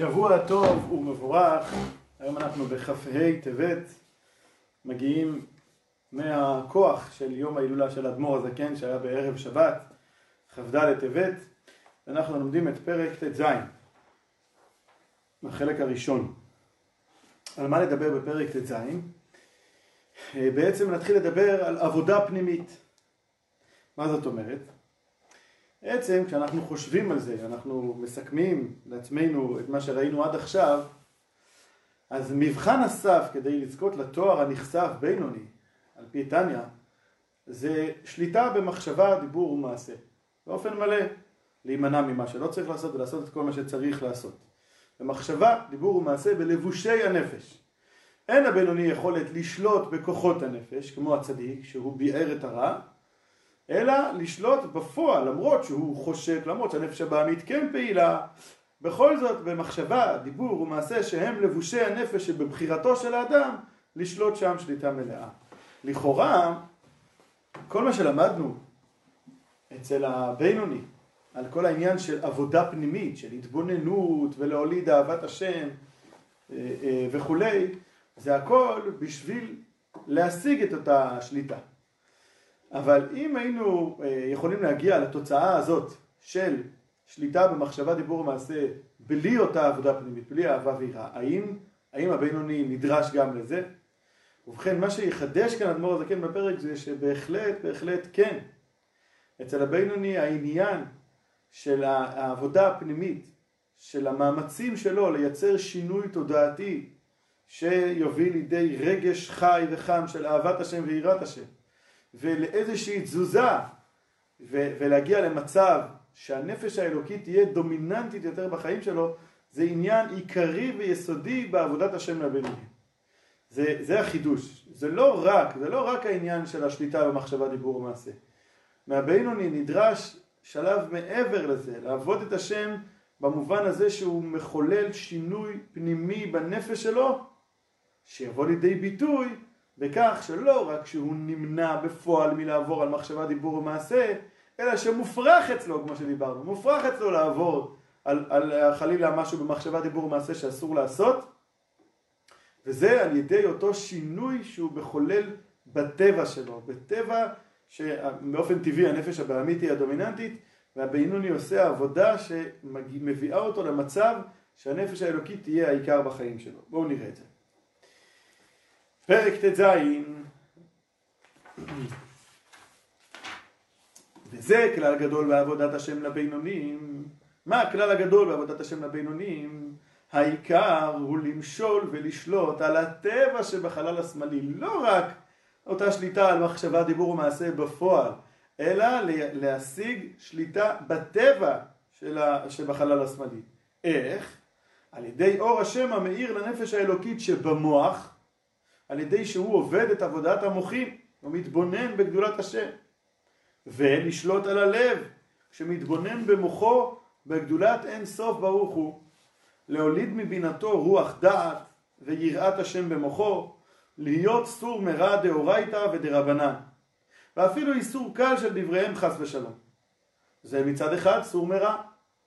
שבוע טוב ומבורך, היום אנחנו בכ"ה טבת, מגיעים מהכוח של יום ההילולה של אדמו"ר הזקן שהיה בערב שבת, כ"ד טבת, ואנחנו לומדים את פרק ט"ז, החלק הראשון. על מה לדבר בפרק ט"ז? בעצם נתחיל לדבר על עבודה פנימית. מה זאת אומרת? בעצם כשאנחנו חושבים על זה, אנחנו מסכמים לעצמנו את מה שראינו עד עכשיו, אז מבחן הסף כדי לזכות לתואר הנכסף בינוני, על פי טניה, זה שליטה במחשבה, דיבור ומעשה. באופן מלא, להימנע ממה שלא צריך לעשות ולעשות את כל מה שצריך לעשות. במחשבה, דיבור ומעשה בלבושי הנפש. אין הבינוני יכולת לשלוט בכוחות הנפש, כמו הצדיק, שהוא ביער את הרע, אלא לשלוט בפועל, למרות שהוא חושק, למרות שהנפש הבעמית כן פעילה, בכל זאת במחשבה, דיבור ומעשה שהם לבושי הנפש שבבחירתו של האדם, לשלוט שם שליטה מלאה. לכאורה, כל מה שלמדנו אצל הבינוני, על כל העניין של עבודה פנימית, של התבוננות ולהוליד אהבת השם אה, אה, וכולי, זה הכל בשביל להשיג את אותה שליטה. אבל אם היינו אה, יכולים להגיע לתוצאה הזאת של שליטה במחשבה, דיבור ומעשה בלי אותה עבודה פנימית, בלי אהבה ויראה, האם, האם הבינוני נדרש גם לזה? ובכן, מה שיחדש כאן אדמו"ר הזקן בפרק זה שבהחלט, בהחלט כן. אצל הבינוני העניין של העבודה הפנימית, של המאמצים שלו לייצר שינוי תודעתי שיוביל לידי רגש חי וחם של אהבת השם ויראת השם. ולאיזושהי תזוזה ו- ולהגיע למצב שהנפש האלוקית תהיה דומיננטית יותר בחיים שלו זה עניין עיקרי ויסודי בעבודת השם לבינוני. זה, זה החידוש, זה לא רק, זה לא רק העניין של השליטה במחשבה, דיבור ומעשה. מהבינוני נדרש שלב מעבר לזה, לעבוד את השם במובן הזה שהוא מחולל שינוי פנימי בנפש שלו, שיבוא לידי ביטוי בכך שלא רק שהוא נמנע בפועל מלעבור על מחשבה, דיבור ומעשה, אלא שמופרך אצלו, כמו שדיברנו, מופרך אצלו לעבור על, על חלילה משהו במחשבה, דיבור ומעשה שאסור לעשות, וזה על ידי אותו שינוי שהוא מחולל בטבע שלו, בטבע שבאופן טבעי הנפש הבעמית היא הדומיננטית, והבינוני עושה עבודה שמביאה אותו למצב שהנפש האלוקית תהיה העיקר בחיים שלו. בואו נראה את זה. פרק ט"ז וזה כלל גדול בעבודת השם לבינונים. מה הכלל הגדול בעבודת השם לבינונים? העיקר הוא למשול ולשלוט על הטבע שבחלל השמאלי, לא רק אותה שליטה על מחשבה, דיבור ומעשה בפועל, אלא להשיג שליטה בטבע שבחלל השמאלי. איך? על ידי אור השם המאיר לנפש האלוקית שבמוח, על ידי שהוא עובד את עבודת המוחים ומתבונן בגדולת השם. ולשלוט על הלב שמתבונן במוחו בגדולת אין סוף ברוך הוא. להוליד מבינתו רוח דעת ויראת השם במוחו להיות סור מרע דאורייתא ודרבנן. ואפילו איסור קל של דבריהם חס ושלום. זה מצד אחד סור מרע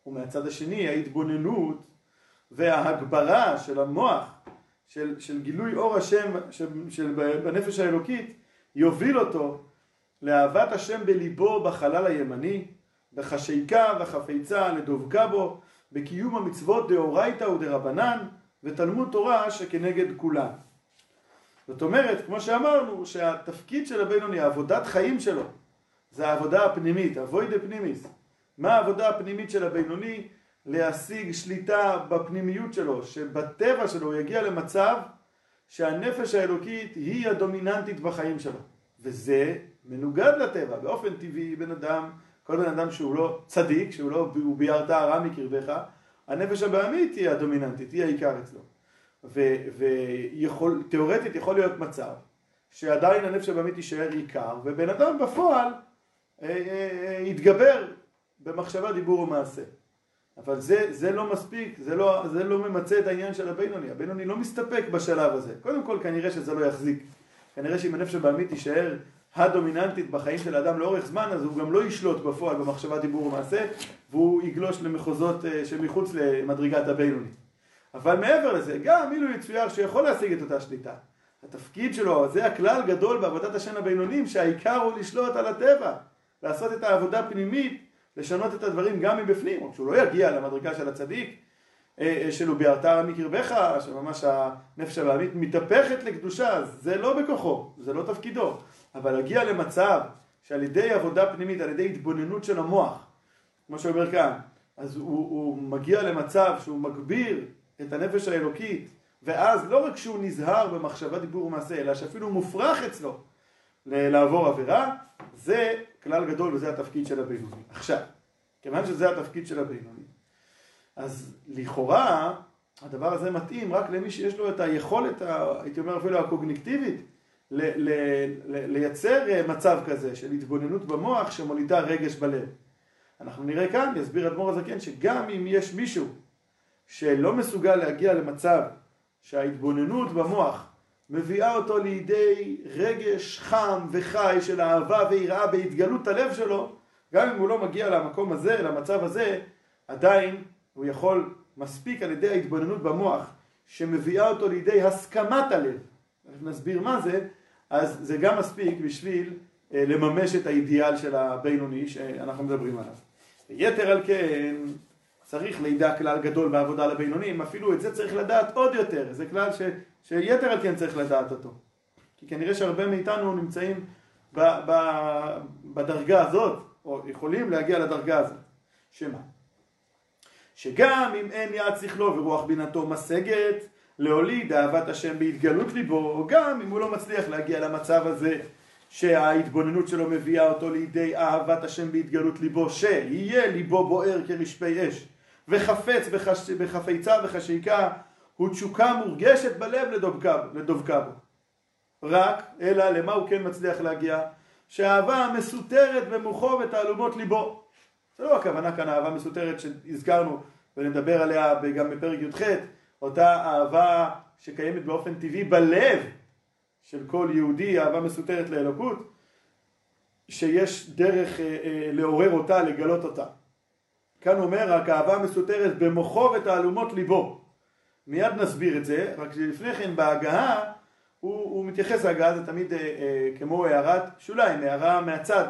ומהצד השני ההתבוננות וההגברה של המוח של, של גילוי אור השם של, של, בנפש האלוקית יוביל אותו לאהבת השם בליבו בחלל הימני, בחשיקה וחפיצה לדבקה בו, בקיום המצוות דאורייתא ודרבנן ותלמוד תורה שכנגד כולן. זאת אומרת, כמו שאמרנו, שהתפקיד של הבינוני, עבודת חיים שלו, זה העבודה הפנימית, אבוידה פנימיס. מה העבודה הפנימית של הבינוני? להשיג שליטה בפנימיות שלו, שבטבע שלו הוא יגיע למצב שהנפש האלוקית היא הדומיננטית בחיים שלו. וזה מנוגד לטבע, באופן טבעי בן אדם, כל בן אדם שהוא לא צדיק, שהוא לא, ביארת הרע מקרבך, הנפש הבעמית היא הדומיננטית, היא העיקר אצלו. ותיאורטית יכול להיות מצב שעדיין הנפש הבעמית יישאר עיקר, ובן אדם בפועל אה, אה, אה, יתגבר במחשבה, דיבור ומעשה. אבל זה, זה לא מספיק, זה לא, זה לא ממצה את העניין של הבינוני. הבינוני לא מסתפק בשלב הזה. קודם כל כנראה שזה לא יחזיק. כנראה שאם הנפש הבעמית תישאר הדומיננטית בחיים של האדם לאורך זמן, אז הוא גם לא ישלוט בפועל במחשבה, דיבור ומעשה, והוא יגלוש למחוזות אה, שמחוץ למדרגת הבינוני. אבל מעבר לזה, גם אילו יצויר שיכול להשיג את אותה שליטה. התפקיד שלו, זה הכלל גדול בעבודת השן הבינונים, שהעיקר הוא לשלוט על הטבע, לעשות את העבודה הפנימית, לשנות את הדברים גם מבפנים, או שהוא לא יגיע למדרגה של הצדיק, אה, אה, של וביערת מקרבך, שממש הנפש הבעמית מתהפכת לקדושה, זה לא בכוחו, זה לא תפקידו, אבל להגיע למצב שעל ידי עבודה פנימית, על ידי התבוננות של המוח, כמו שאומר כאן, אז הוא, הוא מגיע למצב שהוא מגביר את הנפש האלוקית, ואז לא רק שהוא נזהר במחשבה, דיבור ומעשה, אלא שאפילו מופרך אצלו לעבור עבירה, זה כלל גדול וזה התפקיד של הבינוני. עכשיו, כיוון שזה התפקיד של הבינוני, אז לכאורה הדבר הזה מתאים רק למי שיש לו את היכולת, הייתי אומר אפילו הקוגניטיבית, ל- ל- ל- לייצר מצב כזה של התבוננות במוח שמולידה רגש בלב. אנחנו נראה כאן, יסביר אדמו"ר הזקן, שגם אם יש מישהו שלא מסוגל להגיע למצב שההתבוננות במוח מביאה אותו לידי רגש חם וחי של אהבה ויראה בהתגלות הלב שלו, גם אם הוא לא מגיע למקום הזה, למצב הזה, עדיין הוא יכול, מספיק על ידי ההתבוננות במוח, שמביאה אותו לידי הסכמת הלב, נסביר מה זה, אז זה גם מספיק בשביל אה, לממש את האידיאל של הבינוני שאנחנו מדברים עליו. יתר על כן, צריך לידע כלל גדול בעבודה לבינונים, אפילו את זה צריך לדעת עוד יותר, זה כלל ש, שיתר על כן צריך לדעת אותו. כי כנראה שהרבה מאיתנו נמצאים ב, ב, בדרגה הזאת, או יכולים להגיע לדרגה הזאת. שמה? שגם אם אין יד שכלו ורוח בינתו משגת להוליד אהבת השם בהתגלות ליבו, גם אם הוא לא מצליח להגיע למצב הזה שההתבוננות שלו מביאה אותו לידי אהבת השם בהתגלות ליבו, שיהיה ליבו בוער כרשפי אש, וחפץ בחש... בחפיצה וחשיקה, ותשוקה מורגשת בלב לדבקה בו. רק, אלא למה הוא כן מצליח להגיע? שהאהבה מסותרת במוחו ותעלומות ליבו. זה לא הכוונה כאן אהבה מסותרת שהזכרנו ונדבר עליה גם בפרק י"ח, אותה אהבה שקיימת באופן טבעי בלב של כל יהודי, אהבה מסותרת לאלוקות, שיש דרך אה, אה, לעורר אותה, לגלות אותה. כאן אומר רק אהבה מסותרת במוחו ותעלומות ליבו. מיד נסביר את זה, רק שלפני כן בהגהה הוא, הוא מתייחס להגהה זה תמיד אה, אה, כמו הערת שוליים, הערה מהצד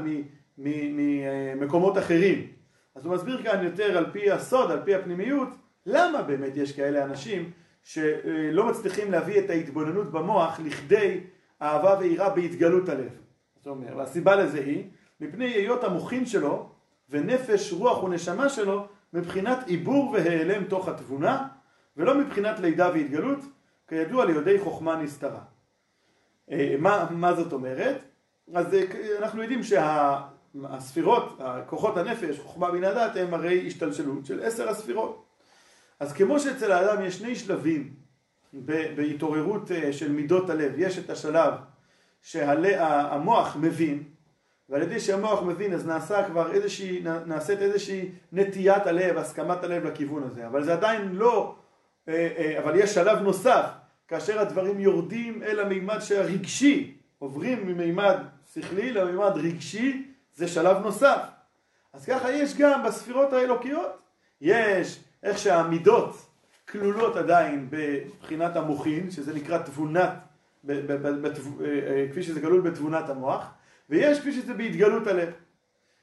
ממקומות אה, אחרים. אז הוא מסביר כאן יותר על פי הסוד, על פי הפנימיות, למה באמת יש כאלה אנשים שלא מצליחים להביא את ההתבוננות במוח לכדי אהבה ויראה בהתגלות הלב. זאת אומרת, והסיבה לזה היא, מפני היות המוחין שלו ונפש, רוח ונשמה שלו מבחינת עיבור והיעלם תוך התבונה ולא מבחינת לידה והתגלות, כידוע ליהודי חוכמה נסתרה. אה, מה, מה זאת אומרת? אז אה, אנחנו יודעים שהספירות, כוחות הנפש, חוכמה מן הדת, הם הרי השתלשלות של עשר הספירות. אז כמו שאצל האדם יש שני שלבים בהתעוררות אה, של מידות הלב, יש את השלב שהמוח מבין, ועל ידי שהמוח מבין אז נעשה כבר איזושהי, נעשית איזושהי נטיית הלב, הסכמת הלב לכיוון הזה, אבל זה עדיין לא, אה, אה, אבל יש שלב נוסף, כאשר הדברים יורדים אל המימד שהרגשי, עוברים ממימד שכלי למימד רגשי, זה שלב נוסף. אז ככה יש גם בספירות האלוקיות, יש איך שהמידות כלולות עדיין בבחינת המוחין, שזה נקרא תבונת, כפי שזה כלול בתבונת המוח, ויש כפי שזה בהתגלות הלב.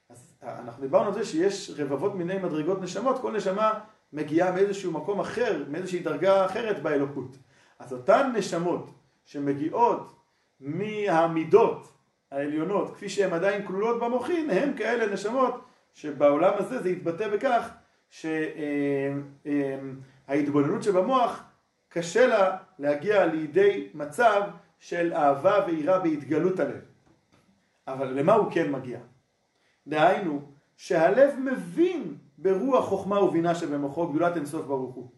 אז אנחנו דיברנו על זה שיש רבבות מיני מדרגות נשמות, כל נשמה מגיעה מאיזשהו מקום אחר, מאיזושהי דרגה אחרת באלוקות. אז אותן נשמות שמגיעות מהמידות העליונות, כפי שהן עדיין כלולות במוחין, הן כאלה נשמות שבעולם הזה זה יתבטא בכך שההתבוננות שבמוח קשה לה להגיע לידי מצב של אהבה ויראה בהתגלות הלב. אבל למה הוא כן מגיע? דהיינו, שהלב מבין ברוח חוכמה ובינה שבמוחו גדולת אינסוף ברוך הוא.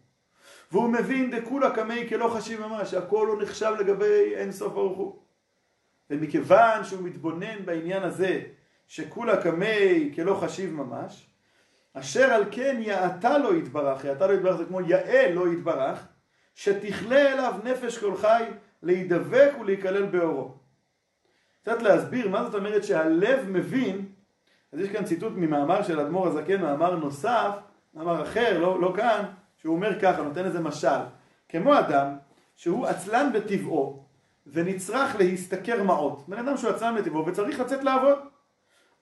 והוא מבין דכולה קמי כלא חשיב ממש, שהכל הוא נחשב לגבי אינסוף ברוך הוא. ומכיוון שהוא מתבונן בעניין הזה שכולה קמי כלא חשיב ממש, אשר על כן יעתה לו יתברך, יעתה לו יתברך זה כמו יאה לו יתברך, שתכלה אליו נפש כל חי להידבק ולהיכלל באורו. קצת להסביר מה זאת אומרת שהלב מבין, אז יש כאן ציטוט ממאמר של אדמו"ר הזקן, מאמר נוסף, מאמר אחר, לא, לא כאן, שהוא אומר ככה, נותן איזה משל. כמו אדם שהוא עצלן בטבעו ונצרך להשתכר מעות. בן אדם שהוא עצלן בטבעו וצריך לצאת לעבוד.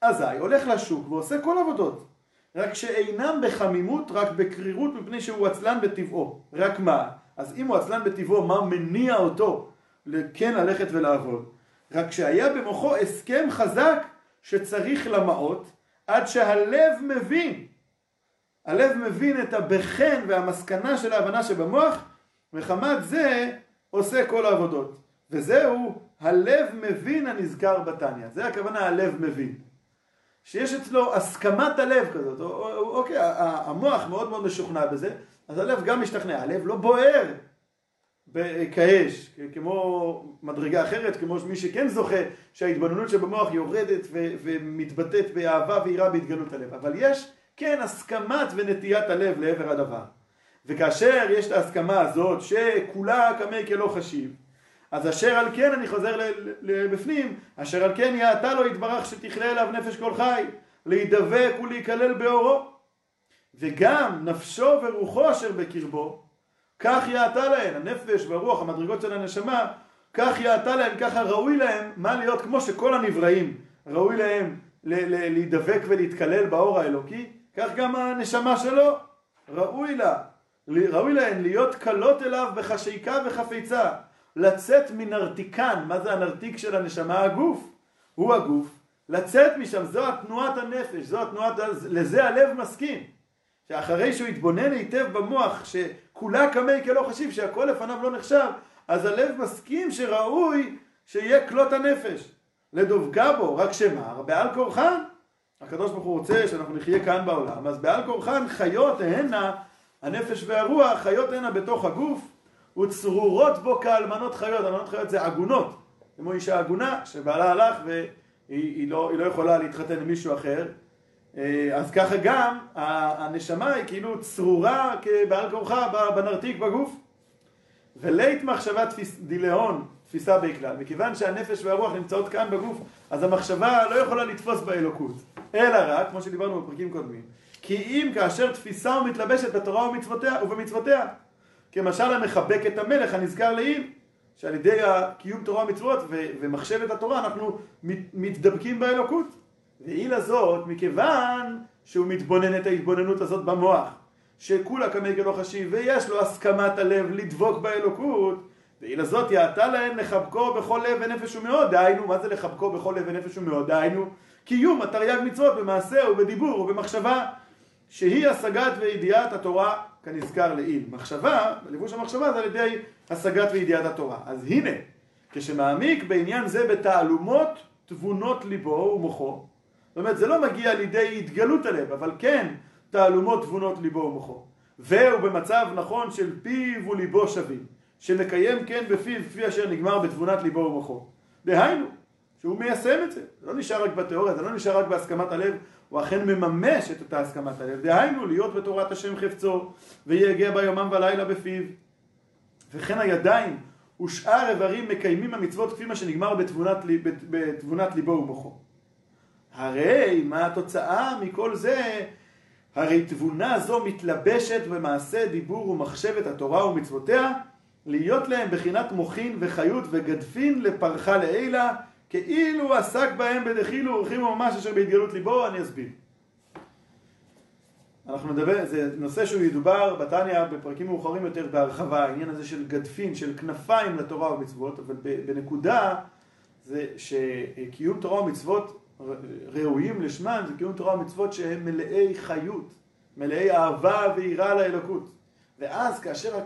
אזי הולך לשוק ועושה כל עבודות. רק שאינם בחמימות, רק בקרירות מפני שהוא עצלן בטבעו. רק מה? אז אם הוא עצלן בטבעו, מה מניע אותו כן ללכת ולעבוד? רק שהיה במוחו הסכם חזק שצריך למעות עד שהלב מבין. הלב מבין את הבחן והמסקנה של ההבנה שבמוח, מחמת זה עושה כל העבודות. וזהו הלב מבין הנזכר בתניא. זה הכוונה הלב מבין. שיש אצלו הסכמת הלב כזאת, אוקיי, המוח מאוד מאוד משוכנע בזה, אז הלב גם משתכנע, הלב לא בוער כאש, כמו מדרגה אחרת, כמו מי שכן זוכה שההתבוננות שבמוח יורדת ומתבטאת באהבה ויראה בהתגלות הלב, אבל יש כן הסכמת ונטיית הלב לעבר הדבר. וכאשר יש את ההסכמה הזאת שכולה קמי כלא חשיב, אז אשר על כן, אני חוזר לבפנים, אשר על כן יעתה לו יתברך שתכלה אליו נפש כל חי, להידבק ולהיכלל באורו. וגם נפשו ורוחו אשר בקרבו, כך יעתה להם, הנפש והרוח, המדרגות של הנשמה, כך יעתה להם, ככה ראוי להם, מה להיות כמו שכל הנבראים ראוי להם להידבק ולהתקלל באור האלוקי, כך גם הנשמה שלו ראוי לה, ראוי להם להיות קלות אליו בחשיקה וחפיצה, לצאת מנרתיקן, מה זה הנרתיק של הנשמה? הגוף, הוא הגוף, לצאת משם, זו התנועת הנפש, זו התנועת, לזה הלב מסכים. שאחרי שהוא יתבונן היטב במוח, שכולה קמי כלא חשיב, שהכל לפניו לא נחשב, אז הלב מסכים שראוי שיהיה כלות הנפש. לדבקה בו, רק שמר, בעל כורחן. הקדוש ברוך הוא רוצה שאנחנו נחיה כאן בעולם, אז בעל כורחן חיות הנה, הנפש והרוח, חיות הנה בתוך הגוף, וצרורות בו כאלמנות חיות, אלמנות חיות זה עגונות, כמו אישה עגונה שבעלה הלך והיא לא, לא יכולה להתחתן עם מישהו אחר, אז ככה גם הנשמה היא כאילו צרורה כבעל כורחה בנרתיק בגוף. ולית מחשבה תפיס, דילאון, תפיסה בכלל, מכיוון שהנפש והרוח נמצאות כאן בגוף, אז המחשבה לא יכולה לתפוס באלוקות, אלא רק, כמו שדיברנו בפרקים קודמים, כי אם כאשר תפיסה ומתלבשת בתורה ומצוותיה, ובמצוותיה, כמשל המחבק את המלך הנזכר לעיל, שעל ידי קיום תורה ומצוות ומחשבת התורה אנחנו מתדבקים באלוקות. ועיל הזאת, מכיוון שהוא מתבונן את ההתבוננות הזאת במוח, שכולה כמגל לא חשיב, ויש לו הסכמת הלב לדבוק באלוקות, ועיל הזאת יעתה להם לחבקו בכל לב ונפש ומאוד, דהיינו, מה זה לחבקו בכל לב ונפש ומאוד? דהיינו, קיום התרי"ג מצוות במעשה ובדיבור ובמחשבה, שהיא השגת וידיעת התורה כנזכר לעיל. מחשבה, לבוש המחשבה זה על ידי השגת וידיעת התורה. אז הנה, כשמעמיק בעניין זה בתעלומות תבונות ליבו ומוחו, זאת אומרת זה לא מגיע לידי התגלות הלב, אבל כן תעלומות תבונות ליבו ומוחו. והוא במצב נכון של פיו וליבו שווים, שנקיים כן בפיו כפי אשר נגמר בתבונת ליבו ומוחו. דהיינו, שהוא מיישם את זה, זה לא נשאר רק בתיאוריה, זה לא נשאר רק בהסכמת הלב, הוא אכן מממש את אותה הסכמת הלב, דהיינו להיות בתורת השם חפצו, ויגע בה יומם ולילה בפיו. וכן הידיים ושאר איברים מקיימים המצוות כפי מה שנגמר בתבונת, בתבונת ליבו ומוחו. הרי מה התוצאה מכל זה? הרי תבונה זו מתלבשת במעשה דיבור ומחשבת התורה ומצוותיה, להיות להם בחינת מוחין וחיות וגדפין לפרחה לעילה, כאילו עסק בהם בדחילו ורחימו ממש אשר בהתגלות ליבו, אני אסביר. אנחנו נדבר, זה נושא שהוא ידובר בתניא בפרקים מאוחרים יותר בהרחבה, העניין הזה של גדפין, של כנפיים לתורה ומצוות, אבל בנקודה זה שקיום תורה ומצוות ראויים לשמן, זה קיום תורה ומצוות שהם מלאי חיות, מלאי אהבה ויראה לאלוקות. ואז כאשר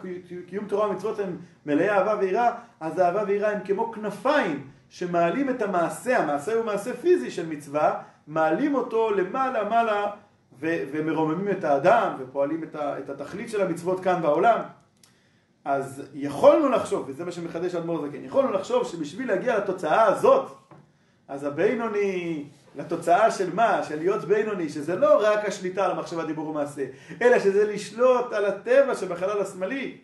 קיום תורה ומצוות הם מלאי אהבה ויראה, אז אהבה ויראה הם כמו כנפיים שמעלים את המעשה, המעשה הוא מעשה פיזי של מצווה, מעלים אותו למעלה מעלה ו- ומרוממים את האדם ופועלים את, ה- את התכלית של המצוות כאן בעולם. אז יכולנו לחשוב, וזה מה שמחדש אדמו"ר זקן, יכולנו לחשוב שבשביל להגיע לתוצאה הזאת, אז הבינוני, לתוצאה של מה? של להיות בינוני, שזה לא רק השליטה על המחשבה, דיבור ומעשה, אלא שזה לשלוט על הטבע שבחלל השמאלי,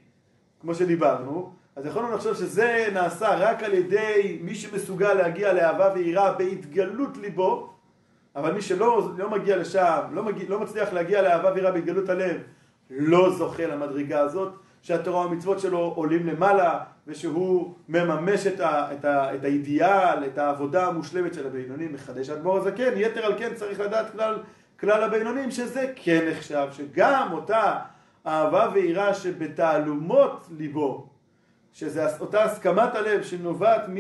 כמו שדיברנו, אז יכולנו לחשוב שזה נעשה רק על ידי מי שמסוגל להגיע לאהבה ויראה בהתגלות ליבו, אבל מי שלא לא מגיע לשם, לא, מגיע, לא מצליח להגיע לאהבה ויראה בהתגלות הלב, לא זוכה למדרגה הזאת, שהתורה והמצוות שלו עולים למעלה, ושהוא מממש את, ה, את, ה, את האידיאל, את העבודה המושלמת של הבינונים, מחדש אדמו"ר הזקן, יתר על כן צריך לדעת כלל, כלל הבינונים שזה כן נחשב, שגם אותה אהבה ויראה שבתעלומות ליבו, שזה אותה הסכמת הלב שנובעת מ,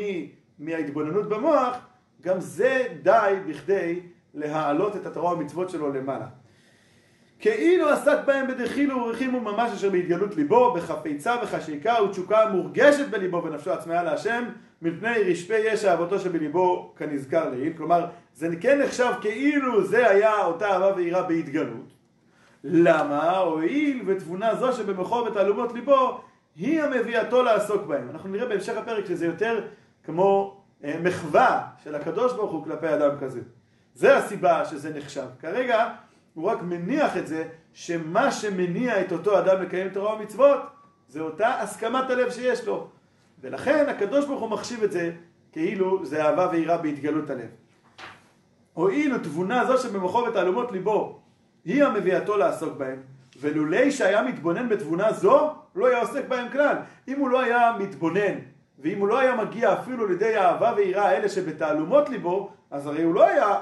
מההתבוננות במוח, גם זה די בכדי להעלות את התורה והמצוות שלו למעלה. כאילו עסק בהם בדחילו ורחימו ממש אשר בהתגלות ליבו, בחפיצה וחשיקה ותשוקה מורגשת בליבו ונפשו עצמאה להשם, מפני רשפי ישע אהבתו שבליבו כנזכר לעיל. כלומר, זה כן נחשב כאילו זה היה אותה אהבה ויראה בהתגלות. למה? הואיל ותבונה זו שבמוחו ובתעלומות ליבו, היא המביאתו לעסוק בהם. אנחנו נראה בהמשך הפרק שזה יותר כמו אה, מחווה של הקדוש ברוך הוא כלפי אדם כזה. זה הסיבה שזה נחשב. כרגע הוא רק מניח את זה שמה שמניע את אותו אדם לקיים תורה ומצוות זה אותה הסכמת הלב שיש לו. ולכן הקדוש ברוך הוא מחשיב את זה כאילו זה אהבה ויראה בהתגלות הלב. הואיל ותבונה זו שבמוחו ותעלומות ליבו היא המביאתו לעסוק בהם, ולולי שהיה מתבונן בתבונה זו, לא היה עוסק בהם כלל. אם הוא לא היה מתבונן, ואם הוא לא היה מגיע אפילו לידי האהבה ויראה האלה שבתעלומות ליבו, אז הרי הוא לא היה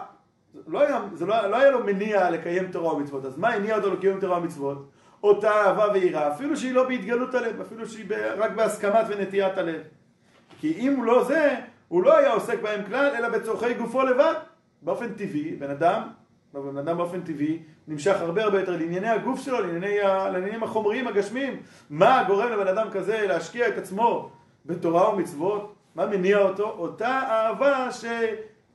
לא היה, זה לא, לא היה לו מניע לקיים תורה ומצוות, אז מה הניע אותו לקיים תורה ומצוות? אותה אהבה ויראה, אפילו שהיא לא בהתגלות הלב, אפילו שהיא רק בהסכמת ונטיית הלב. כי אם הוא לא זה, הוא לא היה עוסק בהם כלל, אלא בצורכי גופו לבד. באופן טבעי, בן אדם, בן אדם באופן טבעי, נמשך הרבה הרבה יותר לענייני הגוף שלו, לענייני, לעניינים החומריים, הגשמיים. מה גורם לבן אדם כזה להשקיע את עצמו בתורה ומצוות? מה מניע אותו? אותה אהבה ש...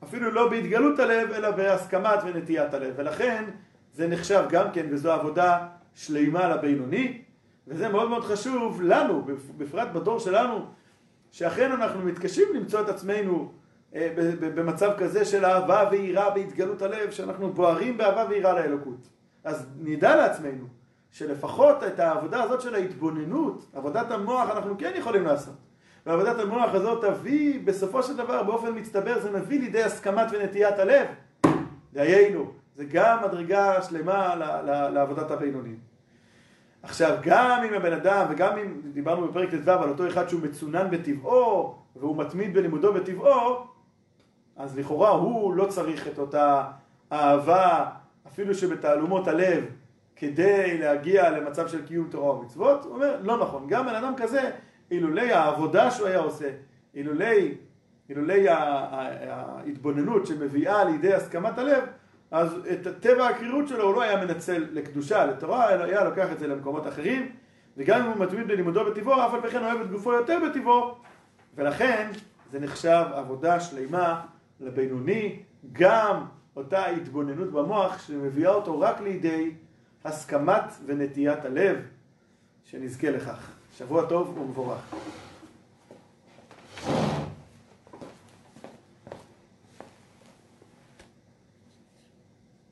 אפילו לא בהתגלות הלב, אלא בהסכמת ונטיית הלב. ולכן זה נחשב גם כן, וזו עבודה שלימה לבינוני, וזה מאוד מאוד חשוב לנו, בפרט בדור שלנו, שאכן אנחנו מתקשים למצוא את עצמנו אה, במצב כזה של אהבה ויראה בהתגלות הלב, שאנחנו בוערים באהבה ויראה לאלוקות. אז נדע לעצמנו שלפחות את העבודה הזאת של ההתבוננות, עבודת המוח, אנחנו כן יכולים לעשות. ועבודת המוח הזאת תביא בסופו של דבר באופן מצטבר זה מביא לידי הסכמת ונטיית הלב. דיינו זה גם מדרגה שלמה לעבודת הבינונים. עכשיו גם אם הבן אדם וגם אם דיברנו בפרק ט"ו על אותו אחד שהוא מצונן בטבעו והוא מתמיד בלימודו בטבעו אז לכאורה הוא לא צריך את אותה אהבה אפילו שבתעלומות הלב כדי להגיע למצב של קיום תורה ומצוות. הוא אומר לא נכון. גם בן אדם כזה אילולי העבודה שהוא היה עושה, אילולי, אילולי ההתבוננות שמביאה לידי הסכמת הלב, אז את טבע הקרירות שלו הוא לא היה מנצל לקדושה, לתורה, אלא היה לוקח את זה למקומות אחרים, וגם אם הוא מתמיד בלימודו בטבעו, אף על פי כן אוהב את גופו יותר בטבעו, ולכן זה נחשב עבודה שלימה לבינוני, גם אותה התבוננות במוח שמביאה אותו רק לידי הסכמת ונטיית הלב, שנזכה לכך. שבוע טוב ומבורך.